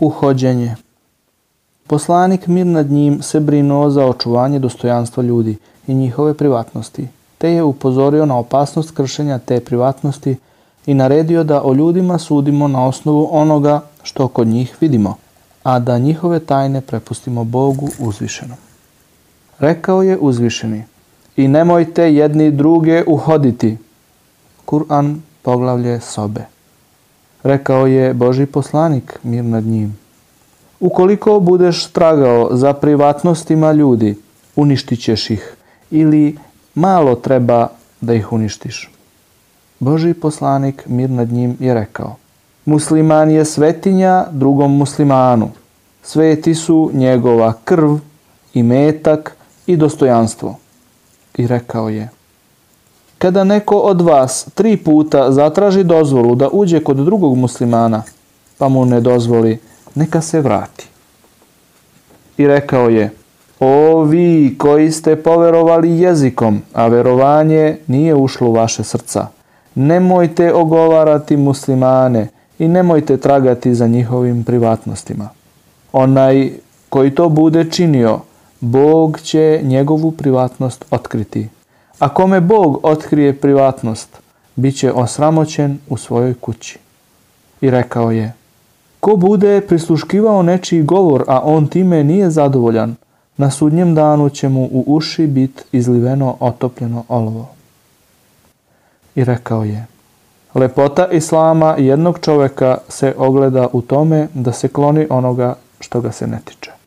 Uhođenje Poslanik mir nad njim se brinuo za očuvanje dostojanstva ljudi i njihove privatnosti, te je upozorio na opasnost kršenja te privatnosti i naredio da o ljudima sudimo na osnovu onoga što kod njih vidimo, a da njihove tajne prepustimo Bogu uzvišenom. Rekao je uzvišeni i nemojte jedni druge uhoditi. Kur'an poglavlje sobe. Rekao je Boži poslanik mir nad njim. Ukoliko budeš tragao za privatnostima ljudi, uništit ćeš ih ili malo treba da ih uništiš. Boži poslanik mir nad njim je rekao Musliman je svetinja drugom muslimanu. Sveti su njegova krv i metak i dostojanstvo. I rekao je Kada neko od vas tri puta zatraži dozvolu da uđe kod drugog muslimana, pa mu ne dozvoli, neka se vrati. I rekao je, o vi koji ste poverovali jezikom, a verovanje nije ušlo u vaše srca, nemojte ogovarati muslimane i nemojte tragati za njihovim privatnostima. Onaj koji to bude činio, Bog će njegovu privatnost otkriti. A kome Bog otkrije privatnost, bit će osramoćen u svojoj kući. I rekao je, ko bude prisluškivao nečiji govor, a on time nije zadovoljan, na sudnjem danu će mu u uši bit izliveno otopljeno olovo. I rekao je, lepota Islama jednog čoveka se ogleda u tome da se kloni onoga što ga se ne tiče.